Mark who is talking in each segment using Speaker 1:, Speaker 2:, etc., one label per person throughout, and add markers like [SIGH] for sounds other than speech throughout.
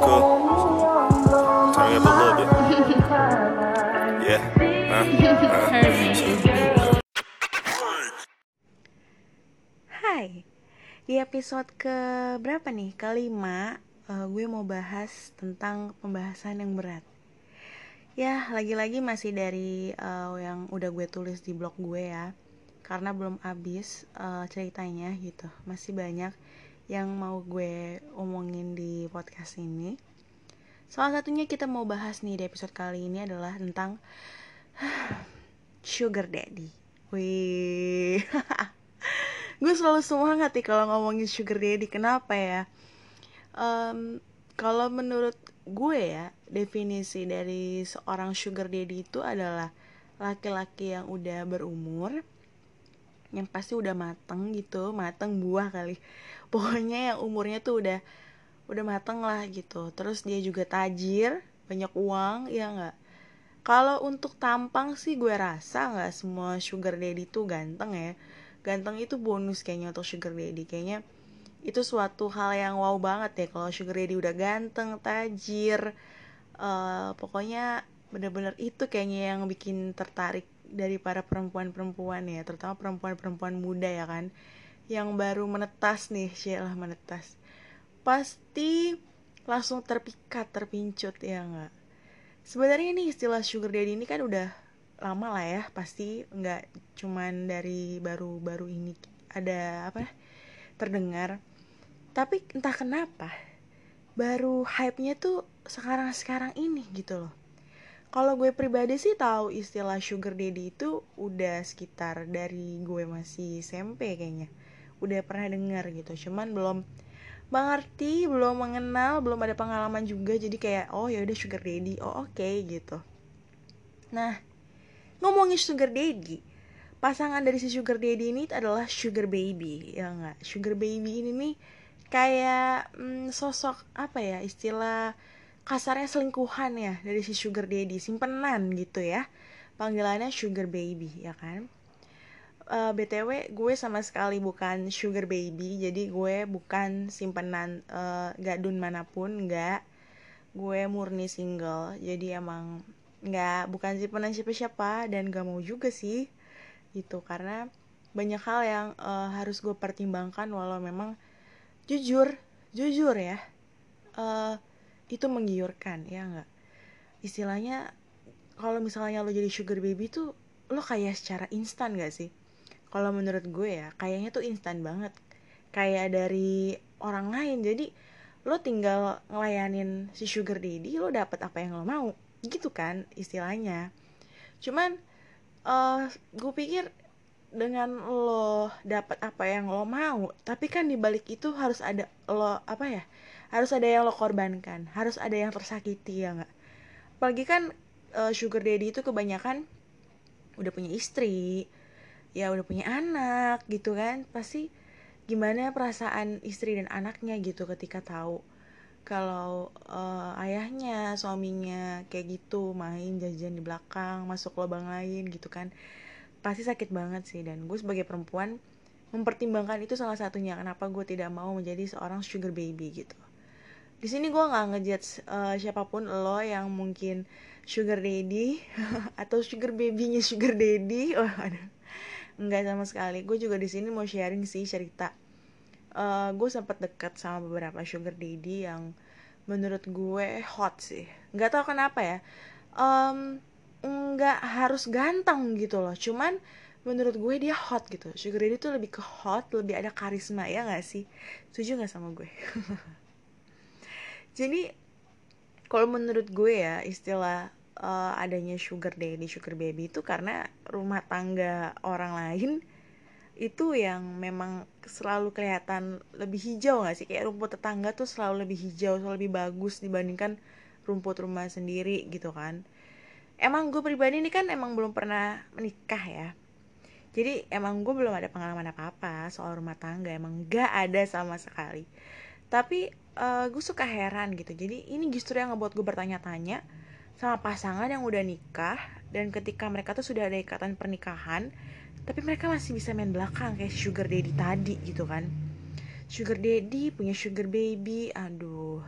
Speaker 1: cool. Turn me up a little bit. Uh, uh.
Speaker 2: Hai, di episode ke berapa nih? Kelima, eh, gue mau bahas tentang pembahasan yang berat. Ya, lagi-lagi masih dari eh, yang udah gue tulis di blog gue ya, karena belum habis eh, ceritanya gitu. Masih banyak yang mau gue omongin di podcast ini. Salah satunya kita mau bahas nih di episode kali ini adalah tentang [SIGHS] sugar daddy. Wih. [LAUGHS] gue selalu semangat nih kalau ngomongin sugar daddy kenapa ya Em, kalau menurut gue ya definisi dari seorang sugar daddy itu adalah laki-laki yang udah berumur yang pasti udah mateng gitu mateng buah kali. [LAUGHS] Pokoknya yang umurnya tuh udah udah mateng lah gitu. Terus dia juga tajir banyak uang ya nggak? Kalau untuk tampang sih gue rasa nggak semua sugar daddy tuh ganteng ya. Ganteng itu bonus kayaknya untuk sugar daddy. Kayaknya itu suatu hal yang wow banget ya kalau sugar daddy udah ganteng tajir eh, pokoknya bener-bener itu kayaknya yang bikin tertarik dari para perempuan-perempuan ya terutama perempuan-perempuan muda ya kan yang baru menetas nih Sheila menetas. Pasti langsung terpikat terpincut ya nggak? Sebenarnya nih istilah sugar daddy ini kan udah lama lah ya pasti nggak cuman dari baru-baru ini ada apa terdengar. Tapi entah kenapa baru hype-nya tuh sekarang-sekarang ini gitu loh kalau gue pribadi sih tahu istilah sugar daddy itu udah sekitar dari gue masih SMP kayaknya. Udah pernah dengar gitu cuman belum mengerti belum mengenal belum ada pengalaman juga. Jadi kayak oh ya udah sugar daddy oh oke gitu. Nah ngomongin sugar daddy pasangan dari si sugar daddy ini adalah sugar baby ya nggak? Sugar baby ini nih kayak mm, sosok apa ya istilah kasarnya selingkuhan ya dari si sugar daddy simpenan gitu ya. Panggilannya sugar baby ya kan? Eh, btw gue sama sekali bukan sugar baby jadi gue bukan simpenan eh, gadun mana pun nggak gue murni single jadi emang nggak bukan simpenan siapa-siapa dan gak mau juga sih gitu. Karena banyak hal yang eh, harus gue pertimbangkan walau memang jujur jujur ya. Eh, itu menggiurkan ya nggak? Istilahnya kalau misalnya lo jadi sugar baby tuh lo kayak secara instan gak sih? Kalau menurut gue ya kayaknya tuh instan banget. Kayak dari orang lain. Jadi lo tinggal ngelayanin si sugar daddy lo dapet apa yang lo mau. Gitu kan istilahnya. Cuman eh gue pikir dengan lo dapat apa yang lo mau tapi kan di balik itu harus ada lo apa ya harus ada yang lo korbankan. Harus ada yang tersakiti ya nggak? Apalagi kan eh, sugar daddy itu kebanyakan udah punya istri ya udah punya anak gitu kan? Pasti gimana perasaan istri dan anaknya gitu ketika tahu kalau eh, ayahnya suaminya kayak gitu main jajan di belakang masuk lubang lain gitu kan? Pasti sakit banget sih. Dan gue sebagai perempuan mempertimbangkan itu salah satunya kenapa gue tidak mau menjadi seorang sugar baby gitu di sini gue nggak ngejudge eh, siapa pun lo yang mungkin sugar daddy [LAUGHS] atau sugar babynya sugar daddy. [LAUGHS] Oh aduh. Nggak sama sekali. Gue juga di sini mau sharing sih cerita. Eh, gue sempat dekat sama beberapa sugar daddy yang menurut gue hot sih. Nggak tahu kenapa ya. Em, nggak harus ganteng gitu loh. Cuman menurut gue dia hot gitu. Sugar daddy tuh lebih ke hot lebih ada karisma ya nggak sih? Setuju nggak sama gue [LAUGHS] jadi kalau menurut gue ya istilah eh, adanya sugar daddy sugar baby itu karena rumah tangga orang lain itu yang memang selalu kelihatan lebih hijau gak sih? Kayak rumput tetangga tuh selalu lebih hijau selalu lebih bagus dibandingkan rumput rumah sendiri gitu kan. Emang gue pribadi ini kan emang belum pernah menikah ya. Jadi emang gue belum ada pengalaman apa apa soal rumah tangga emang gak ada sama sekali. Tapi eh, gue suka heran gitu. Jadi ini justru yang ngebuat gue bertanya-tanya sama pasangan yang udah nikah dan ketika mereka tuh sudah ada ikatan pernikahan tapi mereka masih bisa main belakang kayak sugar daddy tadi gitu kan. Sugar daddy punya sugar baby aduh.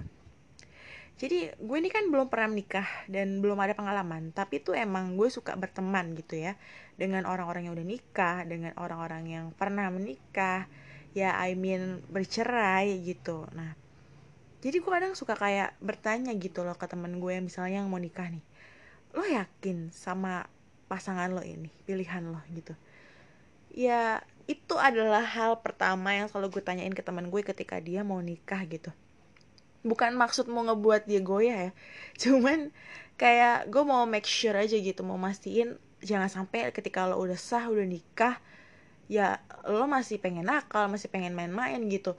Speaker 2: Jadi gue ini kan belum pernah menikah dan belum ada pengalaman tapi tuh emang gue suka berteman gitu ya dengan orang-orang yang udah nikah dengan orang-orang yang pernah menikah. Ya I mean bercerai gitu. Nah jadi gue kadang suka kayak bertanya gitu loh ke temen gue yang misalnya yang mau nikah nih. Lo yakin sama pasangan lo ini pilihan lo gitu? Ya itu adalah hal pertama yang selalu gue tanyain ke teman gue ketika dia mau nikah gitu. Bukan maksud mau ngebuat dia goyah ya [LAUGHS] cuman kayak gue mau make sure aja gitu mau mastiin jangan sampai ketika lo udah sah udah nikah ya lo masih pengen nakal masih pengen main-main gitu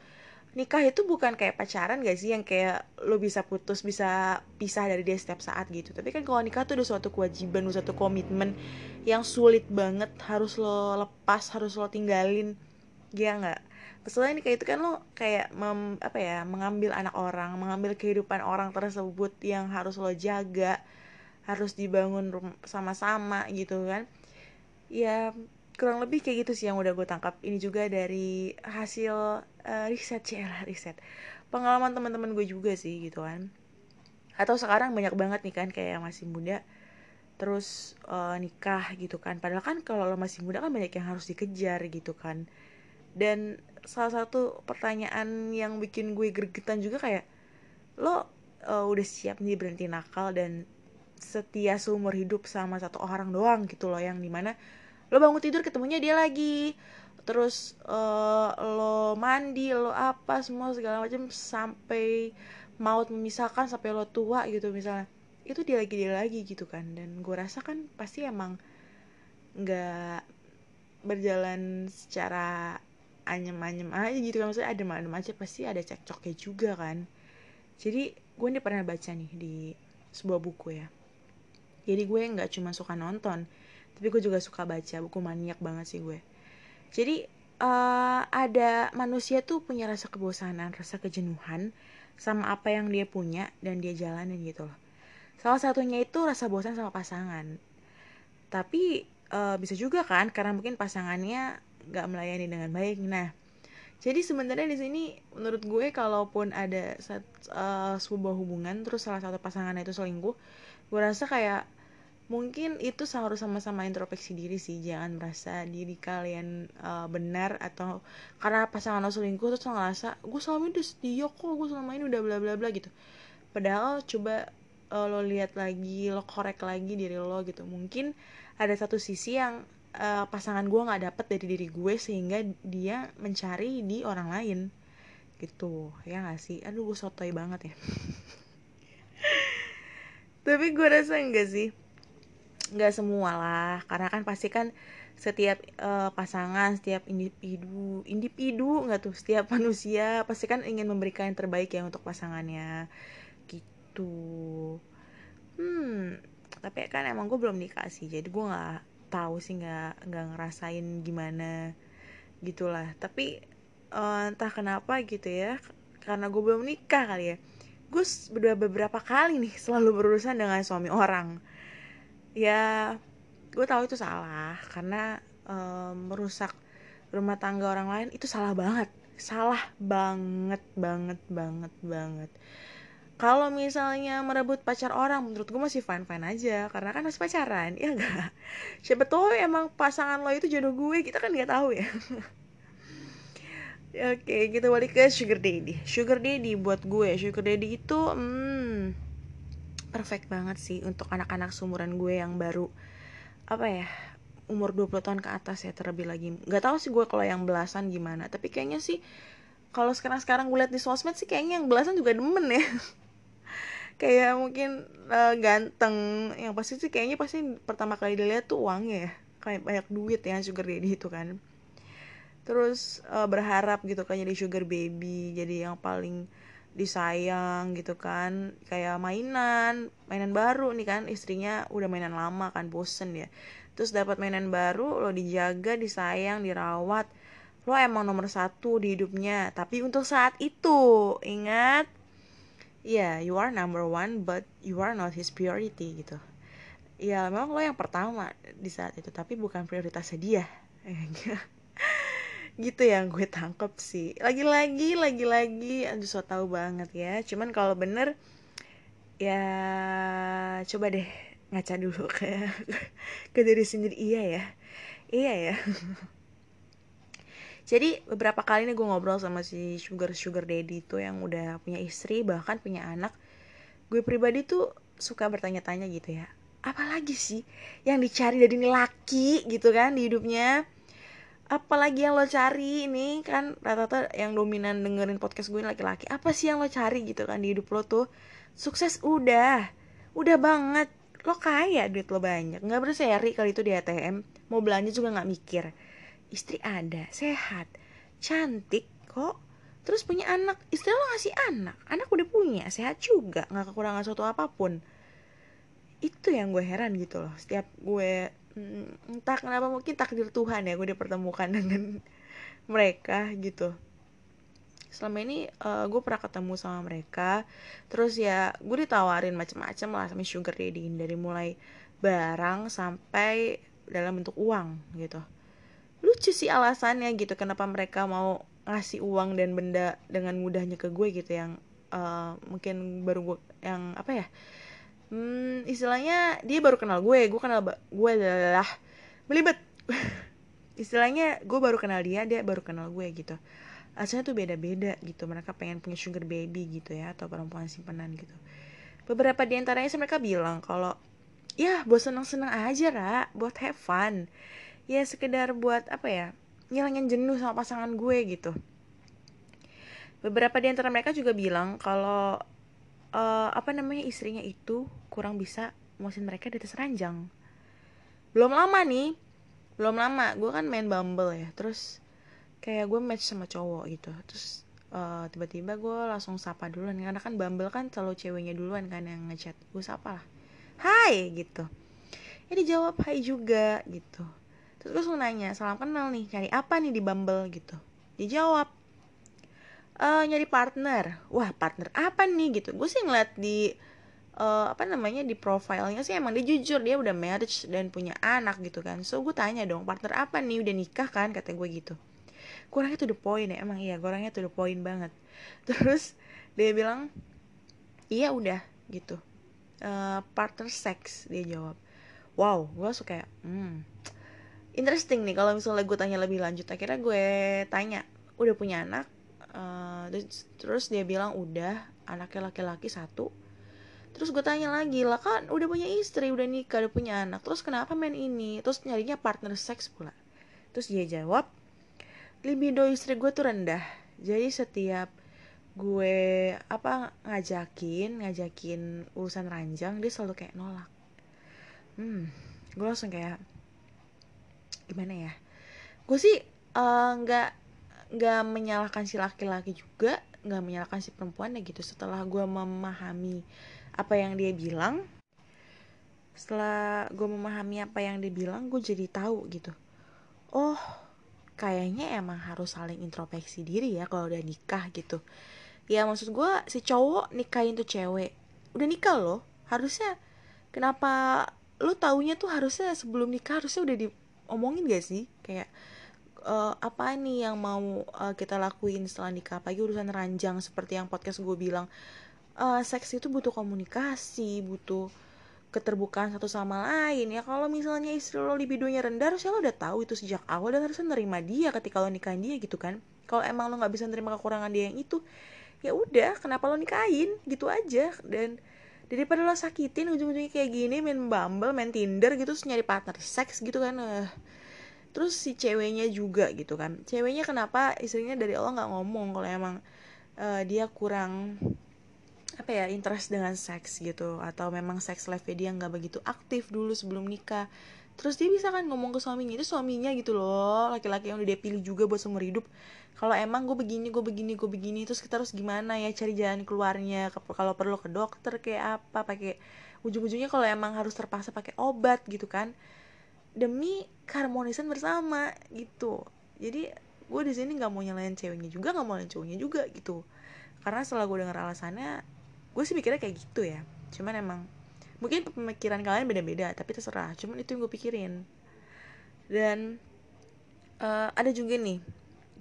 Speaker 2: nikah itu bukan kayak pacaran gak sih? Yang kayak lo bisa putus bisa pisah dari dia setiap saat gitu. Tapi kan kalau nikah tuh udah suatu kewajiban udah suatu komitmen yang sulit banget harus lo lepas harus lo tinggalin. Ya nggak? Soalnya nikah itu kan lo kayak mem, apa ya mengambil anak orang mengambil kehidupan orang tersebut yang harus lo jaga harus dibangun sama-sama gitu kan? Ya kurang lebih kayak gitu sih yang udah gue tangkap. Ini juga dari hasil uh, riset lah riset. Pengalaman teman-teman gue juga sih gitu kan. Atau sekarang banyak banget nih kan kayak masih muda terus uh, nikah gitu kan. Padahal kan kalau lo masih muda kan banyak yang harus dikejar gitu kan. Dan salah satu pertanyaan yang bikin gue gregetan juga kayak lo uh, udah siap nih berhenti nakal dan setia seumur hidup sama satu orang doang gitu loh yang di mana lo bangun tidur ketemunya dia lagi. Terus uh, lo mandi lo apa semua segala macam sampai maut memisahkan sampai lo tua gitu misalnya. Itu dia lagi dia lagi gitu kan. Dan gue rasa kan pasti emang nggak berjalan secara anyem-anyem aja gitu kan. Maksudnya ada adem aja pasti ada cekcoknya juga kan. Jadi gue ini pernah baca nih di sebuah buku ya. Jadi gue nggak cuma suka nonton tapi gue juga suka baca buku maniak banget sih gue. Jadi uh, ada manusia tuh punya rasa kebosanan rasa kejenuhan sama apa yang dia punya dan dia jalanin gitu loh. Salah satunya itu rasa bosan sama pasangan. Tapi uh, bisa juga kan karena mungkin pasangannya nggak melayani dengan baik. Nah jadi sebenarnya di sini menurut gue kalaupun ada uh, sebuah hubungan terus salah satu pasangan itu selingkuh gue rasa kayak mungkin itu harus sama-sama introspeksi diri sih jangan merasa diri kalian uh, benar atau karena pasangan lo selingkuh terus ngerasa gue selama ini udah setia kok gue selama ini udah bla bla bla gitu. Padahal coba uh, lo lihat lagi lo korek lagi diri lo gitu. Mungkin ada satu sisi yang uh, pasangan gue nggak dapet dari diri gue sehingga dia mencari di orang lain. Gitu ya gak sih? Aduh gue sotoy banget ya. [LAUGHS] Tapi gue rasa enggak sih nggak semua lah. Karena kan pasti kan setiap uh, pasangan setiap individu individu nggak tuh setiap manusia pasti kan ingin memberikan yang terbaik ya untuk pasangannya. Gitu. Hmm tapi kan emang gue belum nikah sih jadi gue nggak tahu sih nggak nggak ngerasain gimana gitulah. Tapi uh, entah kenapa gitu ya karena gue belum nikah kali ya. Gue beberapa kali nih selalu berurusan dengan suami orang ya gue tahu itu salah karena um, merusak rumah tangga orang lain itu salah banget. Salah banget banget banget banget. Kalau misalnya merebut pacar orang menurut gue masih fine fine aja. Karena kan masih pacaran ya enggak siapa tahu emang pasangan lo itu jodoh gue kita kan nggak tahu ya. [LAUGHS] Oke, kita balik ke sugar daddy. Sugar daddy buat gue, sugar daddy itu hmm, perfect banget sih untuk anak-anak seumuran gue yang baru apa ya umur 20 tahun ke atas ya terlebih lagi. Nggak tahu sih gue kalau yang belasan gimana tapi kayaknya sih kalau sekarang sekarang gue liat di sosmed sih kayaknya yang belasan juga demen ya. [LAUGHS] Kayak mungkin uh, ganteng yang pasti sih kayaknya pasti pertama kali dilihat tuh uangnya ya. Kayak banyak duit ya sugar daddy itu kan. Terus uh, berharap gitu kan jadi sugar baby jadi yang paling disayang gitu kan. Kayak mainan mainan baru nih kan. Istrinya udah mainan lama kan bosen ya terus dapat mainan baru lo dijaga disayang dirawat. Lo emang nomor satu di hidupnya. Tapi untuk saat itu ingat? Ya yeah, you are number one but you are not his priority gitu. Ya memang lo yang pertama di saat itu tapi bukan prioritasnya dia [LAUGHS] gitu yang gue tangkep sih. Lagi-lagi lagi-lagi aduh so tau banget ya. Cuman kalau bener ya coba deh ngaca dulu [LAUGHS] kayak ke diri sendiri. Iya ya. Iya ya. [LAUGHS] Jadi beberapa kali nih gue ngobrol sama si sugar sugar daddy itu yang udah punya istri bahkan punya anak gue pribadi tuh suka bertanya-tanya gitu ya. Apalagi sih yang dicari dari laki gitu kan di hidupnya apalagi yang lo cari? Ini kan rata-rata yang dominan dengerin podcast gue laki-laki. Apa sih yang lo cari gitu kan di hidup lo tuh? Sukses udah. Udah banget. Lo kaya duit lo banyak. Nggak berseri kali itu di ATM mau belanja juga nggak mikir. Istri ada sehat cantik kok. Terus punya anak. Istri lo ngasih anak. Anak udah punya sehat juga. Nggak kekurangan suatu apa pun. Itu yang gue heran gitu loh. Setiap gue hmm, entah kenapa mungkin takdir Tuhan ya gue dipertemukan [LAUGHS] dengan mereka gitu. Selama ini uh, gue pernah ketemu sama mereka. Terus ya gue ditawarin macam-macam lah sama sugar daddy dari mulai barang sampai dalam bentuk uang gitu. Lucu sih alasannya gitu kenapa mereka mau ngasih uang dan benda dengan mudahnya ke gue gitu yang uh, mungkin baru gue yang apa ya hmm, istilahnya dia baru kenal gue gue kenal gue adalah melibet [LAUGHS] istilahnya gue baru kenal dia dia baru kenal gue gitu. Asalnya tuh beda-beda gitu mereka pengen punya sugar baby gitu ya atau perempuan simpanan gitu. Beberapa di antaranya sih mereka bilang kalau ya buat seneng-seneng aja ra buat have fun. Ya sekedar buat apa ya ngilangin jenuh sama pasangan gue gitu. Beberapa di antara mereka juga bilang kalau uh, apa namanya istrinya itu kurang bisa muasin mereka di atas ranjang. Belum lama nih belum lama gue kan main Bumble ya terus kayak gue match sama cowok gitu terus uh, tiba-tiba gue langsung sapa duluan karena kan Bumble kan selalu ceweknya duluan kan yang ngechat gue sapa lah Hai gitu. Ya dijawab Hai juga gitu. Terus gue langsung nanya salam kenal nih cari apa nih di Bumble? gitu. Dijawab uh, nyari partner. Wah partner apa nih? gitu. Gue sih ngeliat di uh, apa namanya di profilnya sih emang dia jujur dia udah marriage dan punya anak gitu kan. So gue tanya dong partner apa nih? Udah nikah kan? Kata gue gitu. Kurangnya tuh the point ya emang iya kurangnya tuh the point banget. [LAUGHS] Terus dia bilang iya udah gitu. Uh, partner sex dia jawab. Wow gue suka kayak hmm interesting nih kalau misalnya gue tanya lebih lanjut. Akhirnya gue tanya udah punya anak? Uh, terus dia bilang udah anaknya laki-laki satu terus gue tanya lagi lah kan udah punya istri udah nikah udah punya anak terus kenapa main ini? Terus nyarinya partner seks pula. Terus dia jawab libido istri gue tuh rendah. Jadi setiap gue apa ngajakin ngajakin urusan ranjang dia selalu kayak nolak. Hmm gue langsung kayak gimana ya? Gue sih eh, nggak uh, nggak menyalahkan si laki-laki juga nggak menyalahkan si perempuan ya gitu. Setelah gue memahami apa yang dia bilang setelah gue memahami apa yang dia bilang gue jadi tahu gitu. Oh kayaknya emang harus saling introspeksi diri ya kalau udah nikah gitu. Ya maksud gue si cowok nikahin tuh cewek. Udah nikah loh. Harusnya kenapa lu taunya tuh harusnya sebelum nikah harusnya udah diomongin gak sih? Kayak uh, apa nih yang mau uh, kita lakuin setelah nikah? Pagi urusan ranjang seperti yang podcast gue bilang uh, seks itu butuh komunikasi butuh keterbukaan satu sama lain. Ya kalau misalnya istri lo libidonya rendah harusnya lo udah tahu itu sejak awal dan harusnya nerima dia ketika lo nikahin dia gitu kan. Kalau emang lo nggak bisa nerima kekurangan dia yang itu ya udah kenapa lo nikahin? Gitu aja. Dan daripada lo sakitin ujung-ujungnya kayak gini main bumble main tinder gitu terus nyari partner seks gitu kan uh, terus si ceweknya juga gitu kan. Ceweknya kenapa istrinya dari Allah nggak ngomong kalau emang uh, dia kurang apa ya interest dengan seks gitu atau memang seks life dia nggak begitu aktif dulu sebelum nikah. Terus dia bisa kan ngomong ke suaminya itu suaminya gitu loh laki-laki yang udah dia pilih juga buat seumur hidup. Kalau emang gue begini gue begini gue begini terus kita harus gimana ya cari jalan keluarnya kalau perlu ke dokter kayak apa pakai ujung-ujungnya kalau emang harus terpaksa pakai obat gitu kan demi keharmonisan bersama gitu. Jadi gue di sini nggak mau nyalain ceweknya juga nggak mau nyalain cowoknya juga gitu. Karena setelah gue dengar alasannya gue sih pikirnya kayak gitu ya. Cuman emang mungkin pemikiran kalian beda-beda tapi terserah. Cuman itu yang gue pikirin. Dan uh, ada juga nih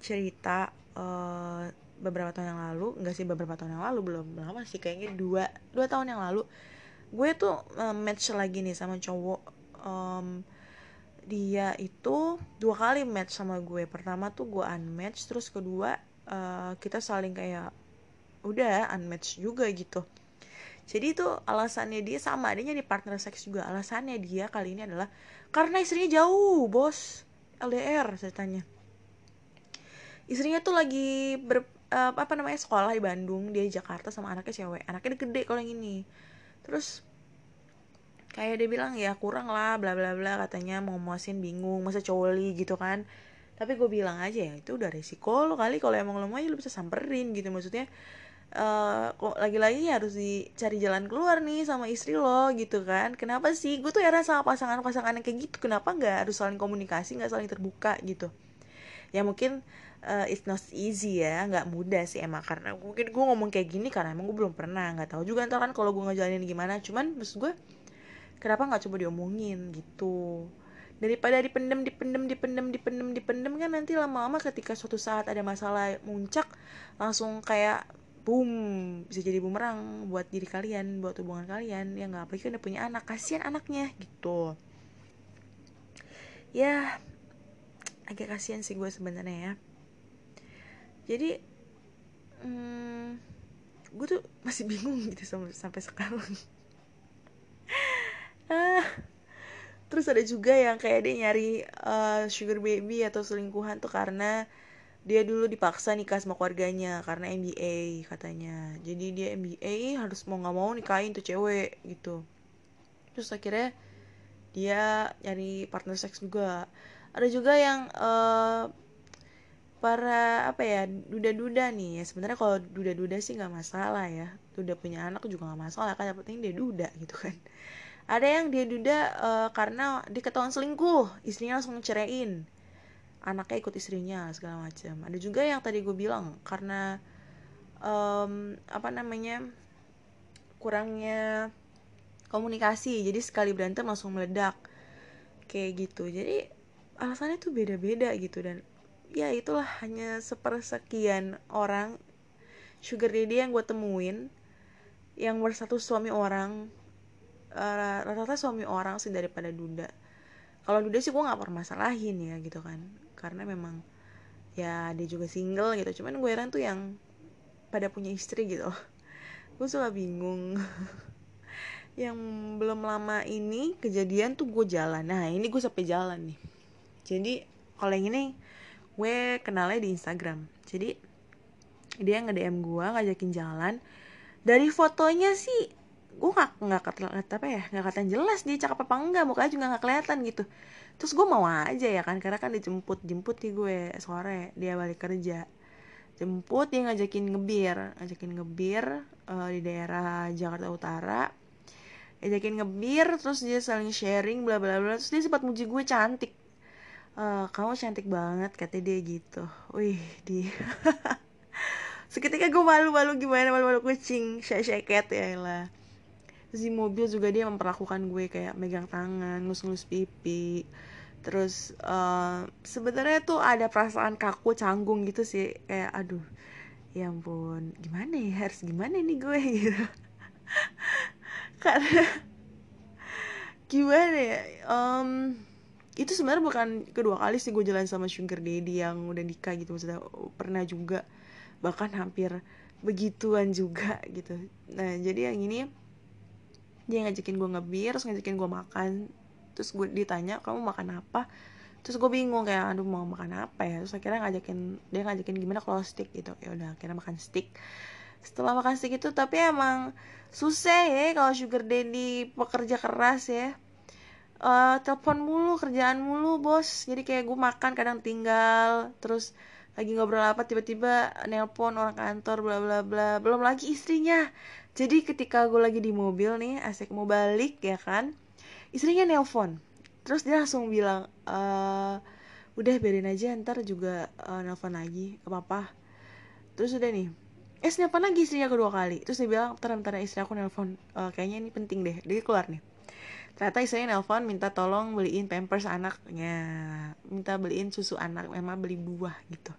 Speaker 2: cerita uh, beberapa tahun yang lalu nggak sih beberapa tahun yang lalu belum lama sih kayaknya dua dua tahun yang lalu gue tuh uh, match lagi nih sama cowok. Um, dia itu dua kali match sama gue. Pertama tuh gue unmatch terus kedua uh, kita saling kayak udah unmatch juga gitu. Jadi itu alasannya dia sama adanya di partner seks juga. Alasannya dia kali ini adalah karena istrinya jauh bos. LDR ceritanya. Istrinya tuh lagi ber uh, apa namanya sekolah di Bandung dia di Jakarta sama anaknya cewek. Anaknya gede kalau yang ini. Terus kayak dia bilang ya kurang lah bla bla bla katanya mau muasin bingung masa coli gitu kan. Tapi gue bilang aja ya itu udah resiko lo kali. Kalau emang lo mau ya lo bisa samperin gitu. Maksudnya uh, lagi-lagi harus dicari jalan keluar nih sama istri lo gitu kan. Kenapa sih? Gue tuh heran sama pasangan-pasangan yang kayak gitu. Kenapa nggak harus saling komunikasi nggak saling terbuka gitu? Ya mungkin uh, it's not easy ya nggak mudah sih emang. Karena mungkin gue ngomong kayak gini karena emang gue belum pernah nggak tahu juga ntar kan kalau gue ngejalanin gimana. Cuman maksud gue kenapa nggak coba diomongin gitu? Daripada dipendem dipendem dipendem dipendem dipendem kan nanti lama-lama ketika suatu saat ada masalah muncak langsung kayak boom. Bisa jadi bumerang buat diri kalian buat hubungan kalian. Yang nggak apalagi udah punya anak. Kasihan anaknya gitu. Ya agak kasihan sih gue sebenarnya ya. Jadi hmm, gue tuh masih bingung gitu sampai sampai sekarang. [LAUGHS] Ah terus ada juga yang kayak dia nyari uh, sugar baby atau selingkuhan tuh karena dia dulu dipaksa nikah sama keluarganya karena MBA katanya. Jadi dia MBA harus mau nggak mau nikahin tuh cewek gitu. Terus akhirnya dia nyari partner seks juga. Ada juga yang uh, para apa ya duda-duda nih. Ya sebenarnya kalau duda-duda sih nggak masalah ya. Duda punya anak juga nggak masalah kan yang penting dia duda gitu kan. Ada yang dia duda uh, karena diketahuan selingkuh istrinya langsung ceraiin anaknya ikut istrinya segala macam ada juga yang tadi gue bilang karena um, apa namanya kurangnya komunikasi. Jadi sekali berantem langsung meledak. Kayak gitu. Jadi alasannya tuh beda-beda gitu. Dan ya itulah hanya sepersekian orang sugar daddy yang gue temuin yang bersatu suami orang eh, rata-rata suami orang sih daripada duda. Kalau duda sih gue nggak permasalahin ya gitu kan karena memang ya dia juga single gitu. Cuman gue heran tuh yang pada punya istri gitu. [LAUGHS] Gue suka bingung. [LAUGHS] Yang belum lama ini kejadian tuh gue jalan. Nah ini gue sampai jalan nih. Jadi kalau yang ini gue kenalnya di Instagram. Jadi dia nge DM gue ngajakin jalan. Dari fotonya sih gue nggak nggak kata apa ya nggak kata jelas dia cakep apa enggak. Mukanya juga nggak kelihatan gitu terus gue mau aja ya kan karena kan dijemput jemput nih gue sore dia balik kerja. Jemput dia ngajakin ngebir ngajakin ngebir uh, di daerah Jakarta Utara. Ngajakin ngebir terus dia saling sharing bla bla bla. Terus dia sempat muji gue cantik. Uh, kamu cantik banget kata dia gitu. Wih di [LAUGHS] seketika gue malu-malu gimana malu-malu kucing syeket ya lah terus di mobil juga dia memperlakukan gue kayak megang tangan ngus-ngus pipi. Terus uh, sebenarnya tuh ada perasaan kaku canggung gitu sih. Kayak aduh ya ampun gimana ya? Harus gimana nih gue? [LAUGHS] Gitu. Karena [LAUGHS] gimana ya? Um, itu sebenarnya bukan kedua kali sih gue jalan sama sugar daddy yang udah nikah gitu. Maksudnya pernah juga. Bahkan hampir begituan juga gitu. Nah jadi yang ini dia ngajakin gue ngebir terus ngajakin gue makan. Terus gue ditanya kamu makan apa? Terus gue bingung kayak aduh mau makan apa ya? Terus akhirnya ngajakin dia ngajakin gimana kalau stick gitu. Ya udah akhirnya makan stick setelah makan stick itu tapi emang susah ya kalau sugar daddy pekerja keras ya. Uh, telepon mulu kerjaan mulu bos. Jadi kayak gue makan kadang tinggal. Terus lagi ngobrol apa tiba-tiba nelpon orang kantor bla bla bla. Belum lagi istrinya jadi ketika gue lagi di mobil nih asik mau balik ya kan? Istrinya nelpon. Terus dia langsung bilang e, udah biarin aja ntar juga uh, nelpon lagi apa apa terus udah nih. Eh nelpon lagi istrinya kedua kali. Terus dia bilang ntar ntar istri aku nelpon. Uh, kayaknya ini penting deh. Dia keluar nih. Ternyata istrinya nelpon minta tolong beliin pampers anaknya. Minta beliin susu anak memang beli buah gitu.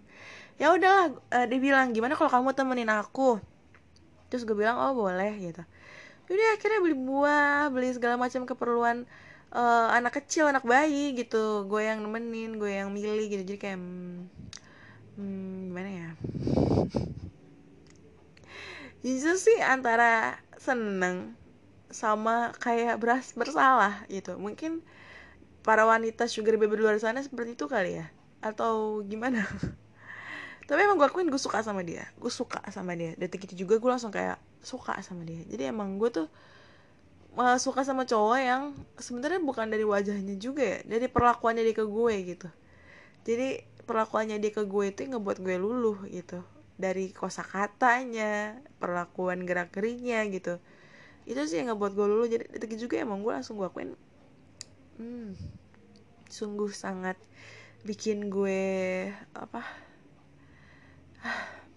Speaker 2: Ya udahlah uh, dia bilang gimana kalau kamu temenin aku terus gue bilang oh boleh gitu. Udah akhirnya beli buah beli segala macam keperluan uh, anak kecil anak bayi gitu. Gue yang nemenin gue yang milih gitu. Jadi kayak hmm, hmm, gimana ya? [LAUGHS] Jujur sih antara seneng sama kayak beras bersalah gitu. Mungkin para wanita sugar baby luar sana seperti itu kali ya? Atau gimana [LAUGHS] tapi emang gue akuin gue suka sama dia. Gue suka sama dia. Detik itu juga gue langsung kayak suka sama dia. Jadi emang gue tuh uh, suka sama cowok yang sebenarnya bukan dari wajahnya juga ya. Dari perlakuannya dia ke gue gitu. Jadi perlakuannya dia ke gue itu ngebuat gue luluh gitu. Dari kosakatanya perlakuan gerak geriknya gitu. Itu sih yang ngebuat gue luluh. Jadi detik juga emang gue langsung gue akuin hmm, sungguh sangat bikin gue apa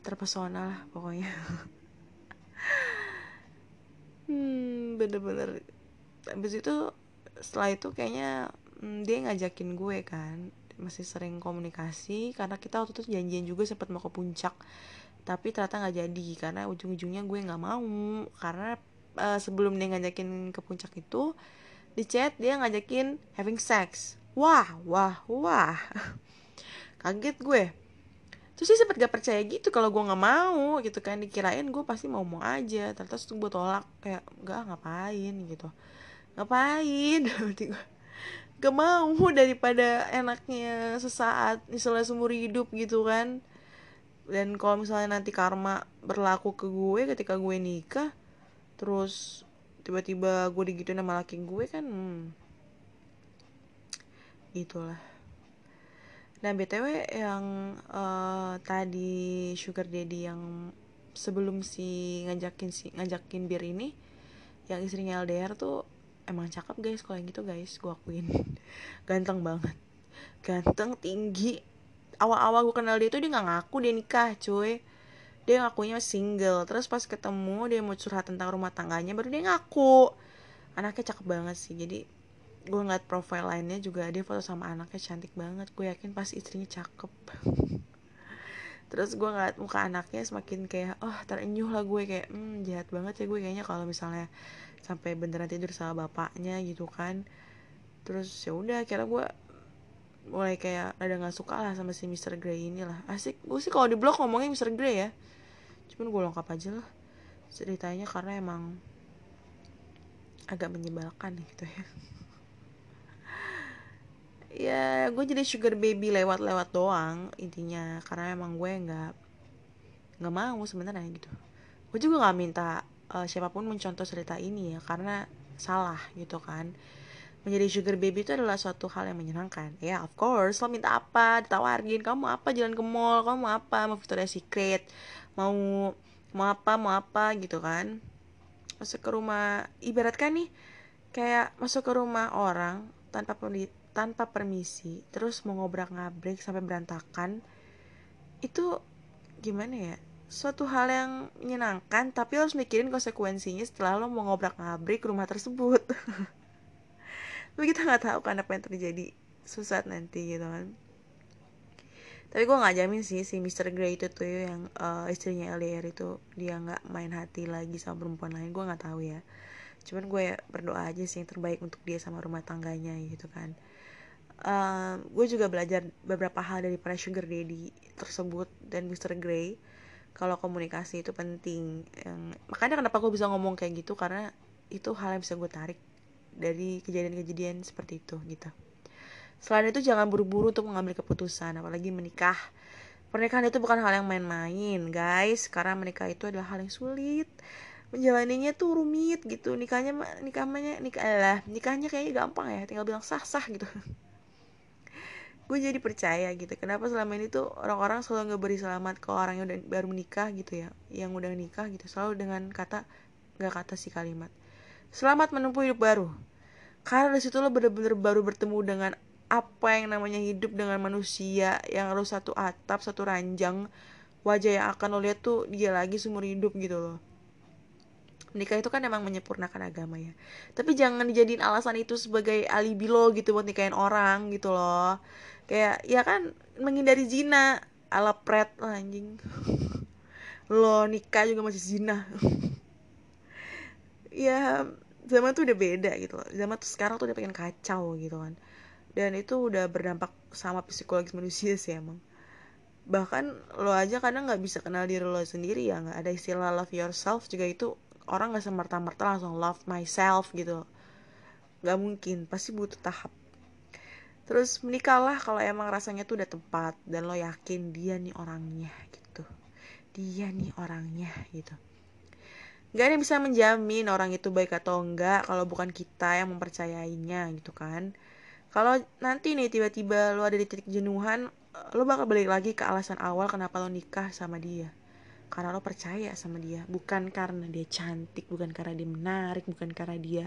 Speaker 2: terpesona lah pokoknya. [LAUGHS] Hmm bener-bener. Habis itu setelah itu kayaknya hmm, dia ngajakin gue kan. Masih sering komunikasi karena kita waktu itu janjian juga sempat mau ke puncak. Tapi ternyata nggak jadi karena ujung-ujungnya gue nggak mau. Karena uh, sebelum dia ngajakin ke puncak itu di chat dia ngajakin having sex. Wah wah wah. [LAUGHS] Kaget gue terus dia sempat gak percaya gitu kalau gue nggak mau gitu kan. Dikirain gue pasti mau mau aja. Ternyata tuh gue tolak kayak gak ngapain? gitu. Ngapain? [LAUGHS] Gak mau daripada enaknya sesaat misalnya seumur hidup gitu kan. Dan kalau misalnya nanti karma berlaku ke gue ketika gue nikah terus tiba-tiba gue digituin sama laki gue kan hmm, itulah Nah btw yang uh, tadi sugar daddy yang sebelum si ngajakin si ngajakin bir ini yang istrinya LDR tuh emang cakep guys. Kalau yang gitu guys gue akuin. [LAUGHS] Ganteng banget. Ganteng tinggi. Awal-awal gue kenal dia tuh dia nggak ngaku dia nikah cuy. Dia ngakunya single. Terus pas ketemu dia mau curhat tentang rumah tangganya baru dia ngaku. Anaknya cakep banget sih. Jadi gue ngeliat profile lainnya juga dia foto sama anaknya cantik banget. Gue yakin pas istrinya cakep. Terus gue ngeliat muka anaknya semakin kayak oh terenyuh lah gue. Kayak hmm jahat banget ya gue kayaknya kalau misalnya sampai beneran tidur sama bapaknya gitu kan. Terus ya udah kira gue mulai kayak ada nggak suka lah sama si Mr. Grey ini lah. Asik gue sih kalau di blog ngomongnya Mr. Grey ya. Cuman gue lengkap aja lah ceritanya karena emang agak menyebalkan gitu ya ya gue jadi sugar baby lewat-lewat doang intinya. Karena emang gue nggak nggak mau sebenarnya gitu. Gue juga nggak minta uh, siapa pun mencontoh cerita ini ya karena salah gitu kan. Menjadi sugar baby itu adalah suatu hal yang menyenangkan. Ya of course lo minta apa ditawarin kamu apa jalan ke mall kamu apa mau Victoria's Secret mau mau apa mau apa gitu kan. Masuk ke rumah ibaratkan nih kayak masuk ke rumah orang tanpa tanpa permisi terus mau ngobrak ngabrik sampai berantakan itu gimana ya? Suatu hal yang menyenangkan tapi harus mikirin konsekuensinya setelah lo mau ngobrak ngabrik rumah tersebut. [LAUGHS] Tapi kita nggak tahu kan apa yang terjadi susah nanti gitu kan? Tapi gue nggak jamin sih si Mr. Grey itu tuh yang uh, istrinya LDR itu dia nggak main hati lagi sama perempuan lain gue nggak tahu ya. Cuman gue ya berdoa aja sih yang terbaik untuk dia sama rumah tangganya gitu kan uh, gue juga belajar beberapa hal dari para sugar daddy tersebut dan Mr. Grey. Kalau komunikasi itu penting. Yang makanya kenapa gue bisa ngomong kayak gitu? Karena itu hal yang bisa gue tarik dari kejadian-kejadian seperti itu gitu. Selain itu jangan buru-buru untuk mengambil keputusan apalagi menikah. Pernikahan itu bukan hal yang main-main guys. Karena menikah itu adalah hal yang sulit. Menjalaninya tuh rumit gitu. Nikahnya nikahnya nikah lah nikahnya kayaknya gampang ya. Tinggal bilang sah sah gitu [LAUGHS] gue jadi percaya gitu. Kenapa selama ini tuh orang-orang selalu ngeberi selamat ke orang yang udah baru menikah gitu ya yang udah nikah gitu. Selalu dengan kata nggak kata si kalimat selamat menempuh hidup baru. Karena dari situ lo bener-bener baru bertemu dengan apa yang namanya hidup dengan manusia yang harus satu atap satu ranjang wajah yang akan lo lihat tuh dia lagi seumur hidup gitu loh nikah itu kan emang menyempurnakan agama ya. Tapi jangan dijadiin alasan itu sebagai alibi lo gitu buat nikahin orang gitu loh. Kayak ya kan menghindari zina. Ala pret lah anjing. Lo nikah juga masih zina. [LAUGHS] Ya zaman tuh udah beda gitu loh. Zaman tuh sekarang tuh udah pengen kacau gitu kan. Dan itu udah berdampak sama psikologis manusia sih emang. Bahkan lo aja kadang nggak bisa kenal diri lo sendiri ya. Nggak ada istilah love yourself juga itu orang nggak semerta-merta langsung love myself gitu. Nggak mungkin pasti butuh tahap. Terus menikahlah kalau emang rasanya tuh udah tepat dan lo yakin dia nih orangnya gitu. Dia nih orangnya gitu. Gak ada yang bisa menjamin orang itu baik atau enggak kalau bukan kita yang mempercayainya gitu kan. Kalau nanti nih tiba-tiba lo ada di titik jenuhan lo bakal balik lagi ke alasan awal kenapa lo nikah sama dia karena lo percaya sama dia. Bukan karena dia cantik bukan karena dia menarik bukan karena dia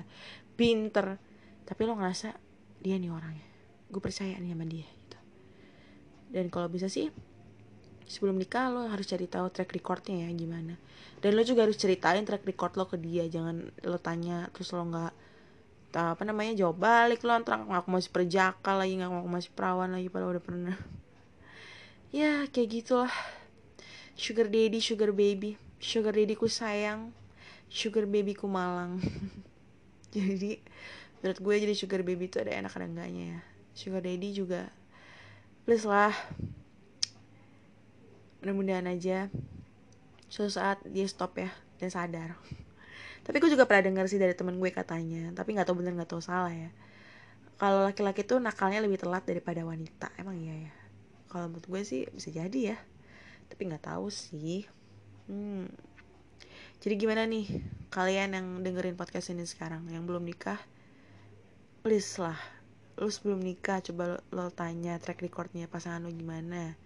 Speaker 2: pinter. Tapi lo ngerasa dia nih orangnya. Gue percaya nih sama dia gitu. Dan kalau bisa sih sebelum nikah lo harus cari tahu track recordnya ya gimana. Dan lo juga harus ceritain track record lo ke dia. Jangan lo tanya terus lo nggak apa namanya jawab balik lo antara aku masih perjaka lagi nggak aku masih perawan lagi padahal udah pernah. [LAUGHS] Ya kayak gitulah sugar daddy sugar baby. Sugar daddy ku sayang. Sugar baby ku malang. [LAUGHS] Jadi menurut gue jadi sugar baby itu ada enak ada enggaknya ya. Sugar daddy juga please lah. Mudah-mudahan aja suatu saat dia stop ya dan sadar. Tapi gue juga pernah dengar sih dari temen gue katanya tapi nggak tahu bener nggak tahu salah ya. Kalau laki-laki tuh nakalnya lebih telat daripada wanita emang iya ya? Kalau menurut gue sih bisa jadi ya tapi nggak tahu sih. Hmm. jadi gimana nih kalian yang dengerin podcast ini sekarang yang belum nikah? Please lah lu sebelum nikah coba lo, lo tanya track recordnya pasangan lo gimana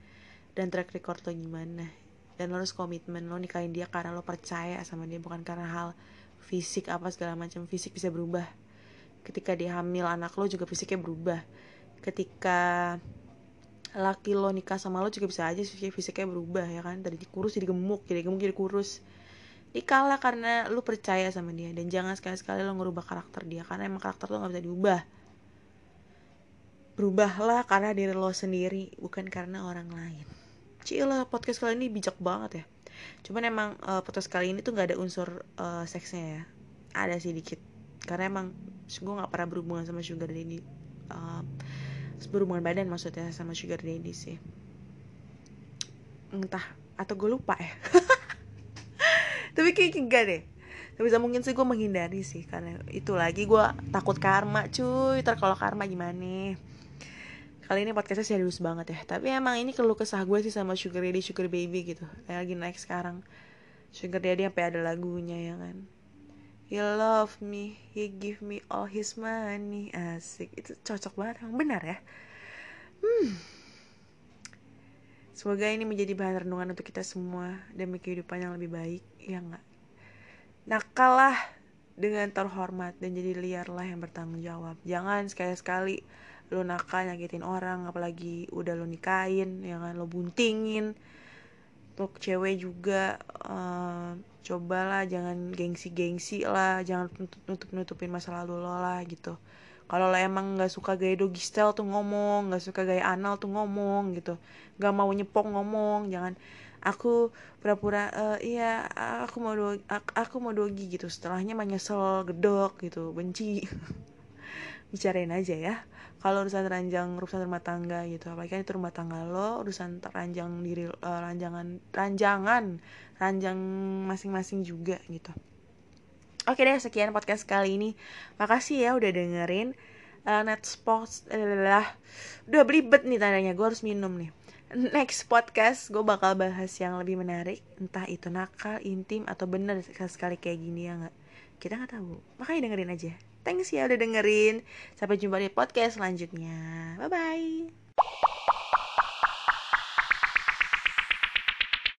Speaker 2: dan track record lo gimana dan lo harus komitmen lo nikahin dia karena lo percaya sama dia bukan karena hal fisik apa segala macam fisik bisa berubah. Ketika dia hamil anak lo juga fisiknya berubah. Ketika laki lo nikah sama lo juga bisa aja fisiknya berubah ya kan. Tadi kurus jadi gemuk jadi gemuk jadi kurus. Nikahlah karena lo percaya sama dia dan jangan sekali-sekali lo ngerubah karakter dia karena emang karakter lo gak bisa diubah. Berubahlah karena diri lo sendiri bukan karena orang lain. Cila podcast kali ini bijak banget ya. Cuman emang uh, podcast kali ini tuh nggak ada unsur uh, seksnya ya. Ada sih dikit. Karena emang gue nggak pernah berhubungan sama sugar daddy. Uh, berhubungan badan maksudnya sama sugar daddy sih. Entah atau gue lupa ya. [LAUGHS] Tapi kayak enggak deh. Tapi bisa mungkin sih gue menghindari sih karena itu lagi gue takut karma cuy. Ter kalau karma gimana? Kali ini podcastnya serius banget ya. Tapi emang ini keluh kesah gue sih sama sugar daddy sugar baby gitu. Lagi naik sekarang. Sugar daddy sampai ada lagunya ya kan he love me he give me all his money. Asik. Itu cocok banget emang benar ya? Hmm. Semoga ini menjadi bahan renungan untuk kita semua demi kehidupan yang lebih baik ya nggak? Nakalah dengan terhormat dan jadi liarlah yang bertanggung jawab. Jangan sekali-sekali lu nakal nyakitin orang apalagi udah lu nikahin ya kan? Lo buntingin untuk cewek juga uh, cobalah jangan gengsi-gengsi lah jangan nutup-nutupin masa lalu lo lah gitu. Kalau lo emang nggak suka gaya doggy style tuh ngomong nggak suka gaya anal tuh ngomong gitu. Nggak mau nyepong ngomong jangan. Aku pura-pura uh, iya aku mau do aku, mau dogi gitu. Setelahnya menyesal gedok gitu benci [LAUGHS] bicarain aja ya. Kalau urusan ranjang urusan rumah tangga gitu. Apalagi kan itu rumah tangga lo urusan ranjang diri uh, ranjangan ranjangan ranjang masing-masing juga gitu. Oke deh sekian podcast kali ini. Makasih ya udah dengerin uh, net sports adalah udah belibet nih tandanya gue harus minum nih. Next podcast gue bakal bahas yang lebih menarik entah itu nakal intim atau bener sekali kayak gini ya nggak? Kita nggak tahu. Makanya dengerin aja Thanks ya udah dengerin. Sampai jumpa di podcast selanjutnya. Bye bye.